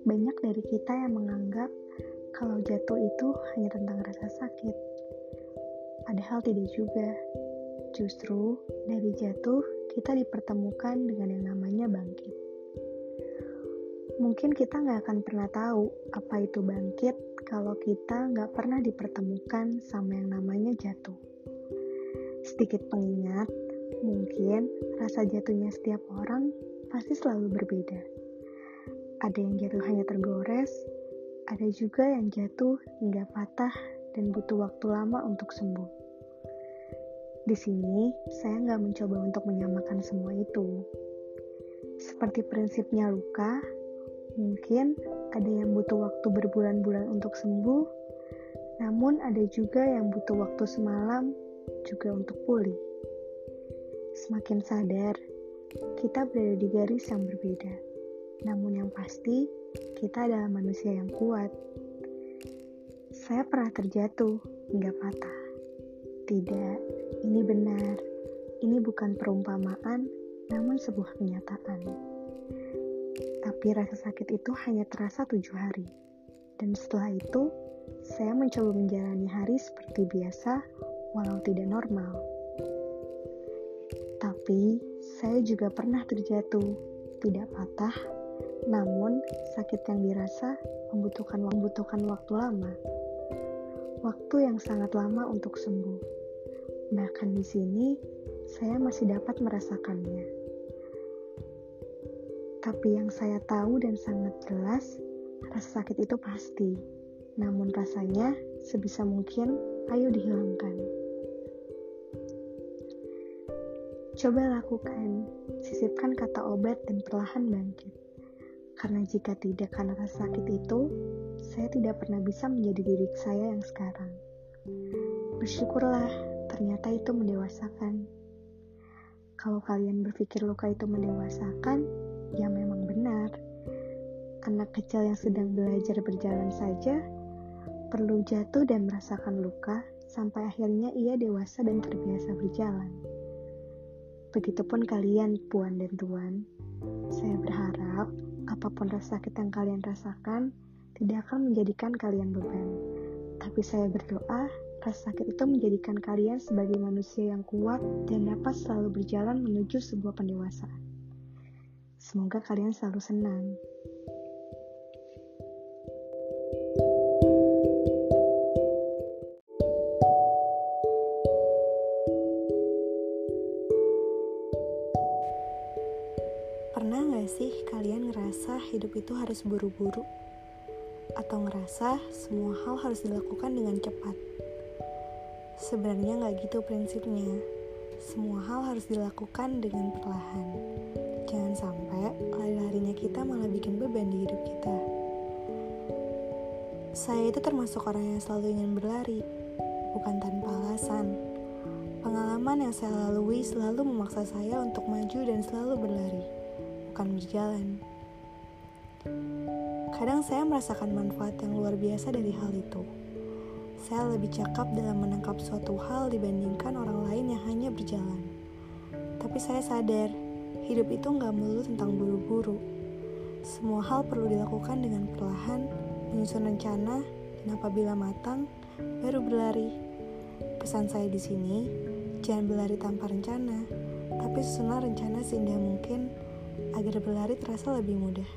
Banyak dari kita yang menganggap kalau jatuh itu hanya tentang rasa sakit. Padahal tidak juga. Justru dari jatuh kita dipertemukan dengan yang namanya bangkit. Mungkin kita nggak akan pernah tahu apa itu bangkit kalau kita nggak pernah dipertemukan sama yang namanya jatuh. Sedikit pengingat, mungkin rasa jatuhnya setiap orang pasti selalu berbeda. Ada yang jatuh hanya tergores, ada juga yang jatuh hingga patah dan butuh waktu lama untuk sembuh. Di sini, saya nggak mencoba untuk menyamakan semua itu. Seperti prinsipnya luka, mungkin ada yang butuh waktu berbulan-bulan untuk sembuh, namun ada juga yang butuh waktu semalam juga untuk pulih. Semakin sadar, kita berada di garis yang berbeda. Namun yang pasti, kita adalah manusia yang kuat. Saya pernah terjatuh hingga patah. Tidak, ini benar. Ini bukan perumpamaan, namun sebuah kenyataan. Tapi rasa sakit itu hanya terasa tujuh hari. Dan setelah itu, saya mencoba menjalani hari seperti biasa, walau tidak normal. Tapi, saya juga pernah terjatuh, tidak patah, namun sakit yang dirasa membutuhkan membutuhkan waktu lama. Waktu yang sangat lama untuk sembuh. Bahkan di sini, saya masih dapat merasakannya. Tapi yang saya tahu dan sangat jelas, rasa sakit itu pasti. Namun rasanya sebisa mungkin ayo dihilangkan. Coba lakukan, sisipkan kata obat dan perlahan bangkit. Karena jika tidak karena rasa sakit itu, saya tidak pernah bisa menjadi diri saya yang sekarang. Bersyukurlah ternyata itu mendewasakan. Kalau kalian berpikir luka itu mendewasakan, ya memang benar. Anak kecil yang sedang belajar berjalan saja perlu jatuh dan merasakan luka sampai akhirnya ia dewasa dan terbiasa berjalan. Begitupun kalian, puan dan tuan. Saya berharap apa pun rasa sakit yang kalian rasakan tidak akan menjadikan kalian beban. Tapi saya berdoa Rasa sakit itu menjadikan kalian sebagai manusia yang kuat dan dapat selalu berjalan menuju sebuah pendewasaan. Semoga kalian selalu senang. Pernah gak sih kalian ngerasa hidup itu harus buru-buru? Atau ngerasa semua hal harus dilakukan dengan cepat? Sebenarnya nggak gitu prinsipnya. Semua hal harus dilakukan dengan perlahan. Jangan sampai lari-larinya kita malah bikin beban di hidup kita. Saya itu termasuk orang yang selalu ingin berlari, bukan tanpa alasan. Pengalaman yang saya lalui selalu memaksa saya untuk maju dan selalu berlari, bukan berjalan. Kadang saya merasakan manfaat yang luar biasa dari hal itu saya lebih cakap dalam menangkap suatu hal dibandingkan orang lain yang hanya berjalan. Tapi saya sadar, hidup itu nggak melulu tentang buru-buru. Semua hal perlu dilakukan dengan perlahan, menyusun rencana, dan apabila matang, baru berlari. Pesan saya di sini, jangan berlari tanpa rencana, tapi susunlah rencana seindah mungkin agar berlari terasa lebih mudah.